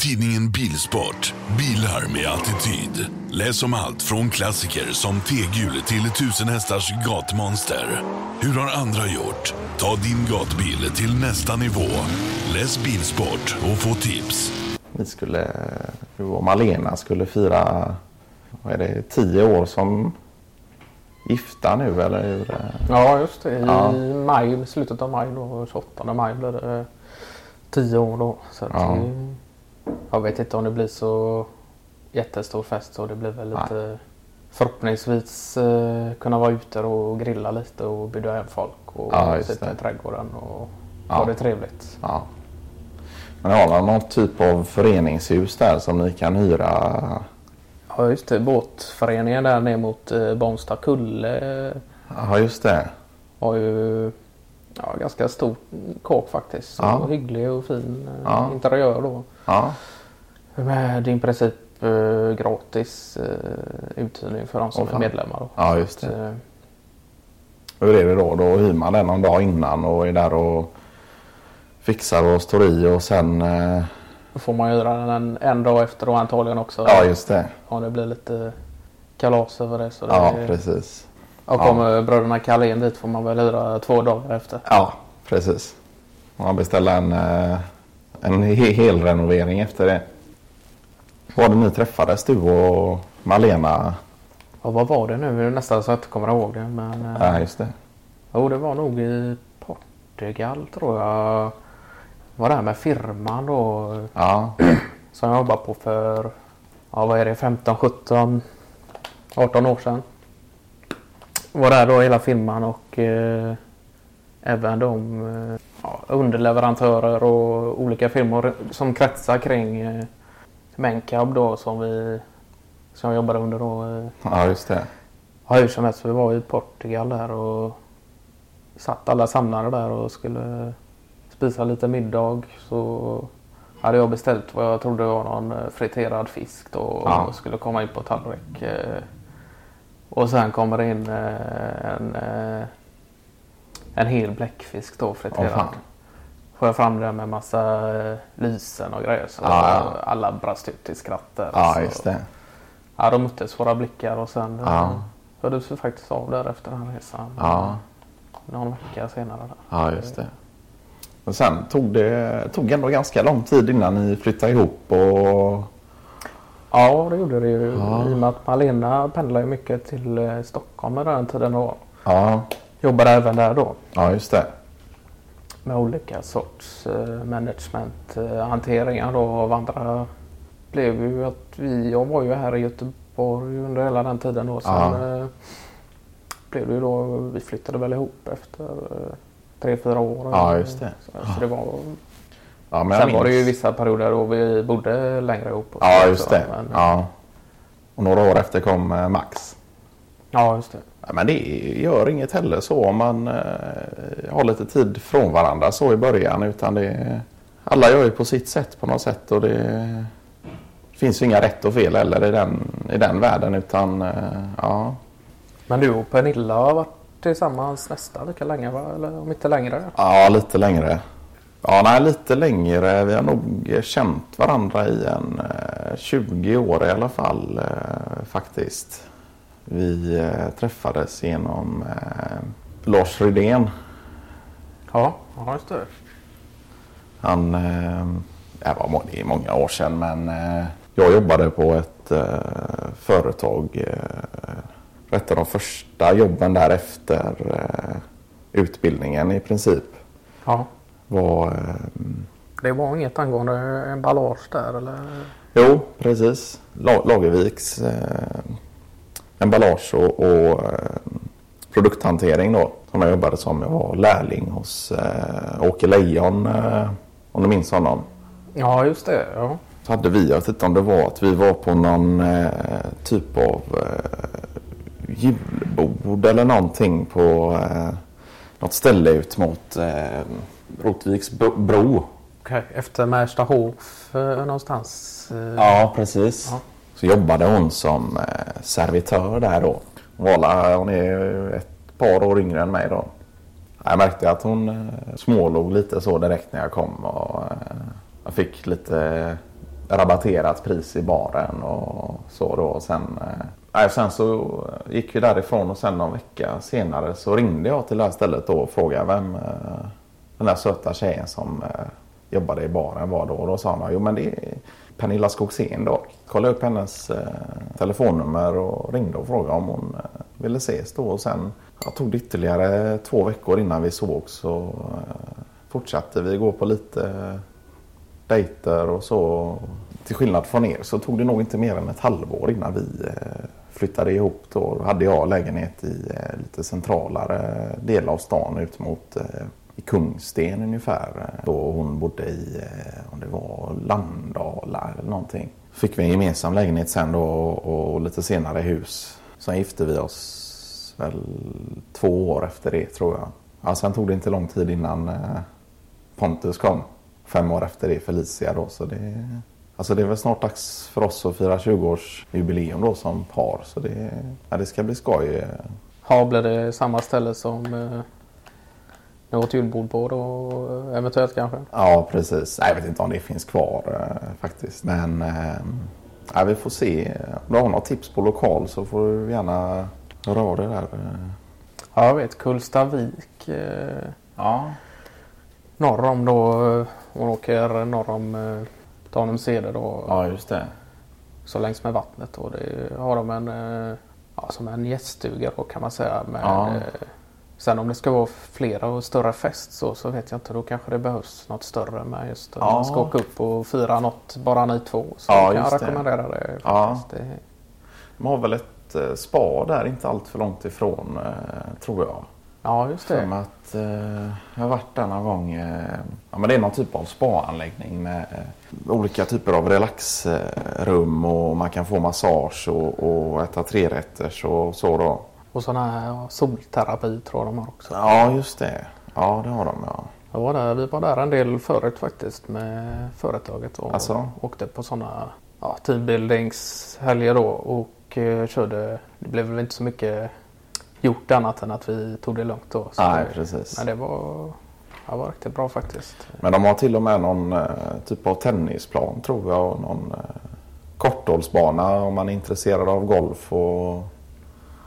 tidningen Bilsport, bilar med attityd. Läs om allt från klassiker som T-gul till tusen hästars gatmonster. Hur har andra gjort? Ta din gatbil till nästa nivå. Läs Bilsport och få tips. Vi skulle, och Malena skulle fira, vad är det, tio år som gifta nu eller hur? Ja, just det. I Ja. maj, slutet av maj då, 28 maj blir det tio år då. Så att Ja. det, jag vet inte om det blir så jättestor fest så det blir väl lite förhoppningsvis eh, kunna vara ute och grilla lite och bjuda hem folk och Ja, sitta det. i trädgården och Ja. ha det trevligt. Ja. Men har man någon typ av föreningshus där som ni kan hyra? Ja, just det. Båtföreningen där ner mot eh, Barnstad kulle Ja, just det. har ju ja, ganska stor kåk faktiskt. Ja. Och hygglig och fin eh, Ja. interiör då. Ja, Med i princip eh, gratis eh, uthyrning för de som Åh, är medlemmar. Då. ja just det. eh, Hur är det då? Då hyr man den någon dag innan och är där och fixar och står i och sen... eh, Då får man göra den en, en dag efter då antagligen också. Ja, just det. Om det blir lite kalas över det. Så det Ja, precis. och kommer bröderna Carlén dit får man väl hyra två dagar efter. Ja, precis. Man beställer en, eh, en he- helrenovering efter det. Var det ni träffades du och Malena? Ja, vad var det nu? Det är nästan så jag inte kommer ihåg det. Men, eh, Ja, just det. Jo, det var nog i Portugal tror jag. Var där med firman då. Ja, Som jag jobbade på för, ja vad är det, 15, 17, 18 år sedan. Var där då hela firman och eh, även de eh, underleverantörer och olika firmor som kretsar kring eh, Mencab då som vi som jag jobbade under då. Eh, ja just det. Ja, hur som helst, vi var i Portugal där och satt alla samlade där och skulle spisa lite middag. Så hade jag beställt vad jag trodde var någon eh, friterad fisk då och Ja. skulle komma in på tallrik. eh. Och sen kommer det in en, en hel bläckfisk då friterad. fan. Får jag fram det med massa eh, lysen och grejer. Så Ja, alla brast ut i skratt där. Ja, Så- just det. Ja, de möttes våra blickar och sen Ja. hördes vi faktiskt av där efter den här resan. Ja, Någon vecka senare. Där. ja just det. Och sen tog det tog ändå ganska lång tid innan ni flyttade ihop och... Ja, det gjorde det ju. Ja. I och med att Malena pendlade mycket till eh, Stockholm med den tiden och Ja, jobbade även där då. ja just det. Med olika sorts eh, managementhanteringar då av andra. Blev ju att vi, jag var ju här i Göteborg under hela den tiden då. Sen Ja. eh, blev det ju då, vi flyttade väl ihop efter eh, tre, fyra år. Ja, just det. Så, så det var Ja, men Sen var det ju minns- vissa perioder då vi bodde längre ihop. Ja, just det. Men, Ja. Och några år efter kom eh, Max. ja, just det. Ja, Men det gör inget heller så om man eh, har lite tid från varandra så i början. Utan det, alla gör ju på sitt sätt på något sätt. Och det finns ju inga rätt och fel heller i den, i den världen. Utan eh, ja, Men du och Pernilla har varit tillsammans nästan lika länge va? Eller om inte längre? ja, lite längre. Ja, nej, lite längre. Vi har nog känt varandra i en eh, 20 år i alla fall eh, faktiskt. Vi eh, träffades genom eh, Lars Rydén. Ja, ja just det. Han, eh, det var det är många år sedan men jag jobbade på ett företag. Ett av de första jobben där efter eh, utbildningen i princip. Ja. Var, Det var inget angående emballage där eller? jo, precis. La- Lagerviks emballage och, och eh, produkthantering då. Som jag jobbade som. Jag var lärling hos eh, Åke Lejon. Eh, om du minns honom. Ja, just det. Ja. Så hade vi, jag vet inte om det var att vi var på någon eh, typ av eh, julbord eller någonting på eh, något ställe ut mot eh, Rotviks bro-. Okej, efter Märstahof eh, någonstans? Eh, Ja, precis. Ja. Så jobbade hon som eh, servitör där då. Hon, var, hon är ett par år yngre än mig då. Jag märkte att hon eh, smålog lite så direkt när jag kom och eh, jag fick lite rabatterat pris i baren och så då. Och sen, nej, sen så gick vi därifrån och sen någon vecka senare så ringde jag till det här stället då och frågade vem den där söta tjejen som jobbade i baren var då. Och då sa hon, jo men det är Pernilla Skogsén då. Kollade upp hennes eh, telefonnummer och ringde och frågade om hon eh, ville ses då. Och sen jag tog det ytterligare två veckor innan vi såg så eh, fortsatte vi gå på lite eh, dejter och så. Till skillnad från er så tog det nog inte mer än ett halvår innan vi eh, flyttade ihop. Då hade jag lägenhet i eh, lite centralare del av stan ut mot eh, i Kungsten ungefär. Eh, då hon bodde i, eh, om det var Landala eller någonting. Fick vi en gemensam lägenhet sen då och lite senare hus. Sen gifte vi oss väl två år efter det tror jag. Ja, sen tog det inte lång tid innan eh, Pontus kom fem år efter det Felicia då. Så det, alltså det är väl snart dags för oss att fira 20-årsjubileum då som par. Så det, ja, det ska bli skoj. Ja, blir det samma ställe som åt julbord på då eventuellt kanske? Ja, precis. Jag vet inte om det finns kvar eh, faktiskt. Men eh, ja, vi får se. Om du har några tips på lokal så får du gärna höra av dig där. Ja, jag vet. Kullstavik. Eh, ja norr om då. Hon åker norr om eh, Tanumsede då. Ja, just det. Så längs med vattnet och det har de en, ja, som en gäststuga då kan man säga. Med, ja. Eh, sen om det ska vara flera och större fest så, så vet jag inte. Då kanske det behövs något större med just att ja. man ska åka upp och fira något bara ni två. Så ja, kan jag rekommendera det. det. Ja. Det... De har väl ett spa där inte allt för långt ifrån tror jag. Ja, just det. För att, eh, jag har varit där någon gång. Eh, ja, men det är någon typ av spaanläggning med eh, olika typer av relaxrum och man kan få massage och, och äta trerätters och så då. Och sådana här solterapi tror jag de har också. Ja, just det. Ja, det har de ja. Jag var där, vi var där en del förut faktiskt med företaget och alltså? åkte på sådana ja, teambuildingshelger då och eh, körde. Det blev väl inte så mycket gjort annat än att vi tog det lugnt då. Så Nej, precis. Men det var, det var riktigt bra faktiskt. Men de har till och med någon uh, typ av tennisplan tror jag och någon uh, korthållsbana om man är intresserad av golf och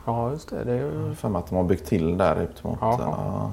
Ja, just det. det är ju... För mig att de har byggt till där ut mot... Uh,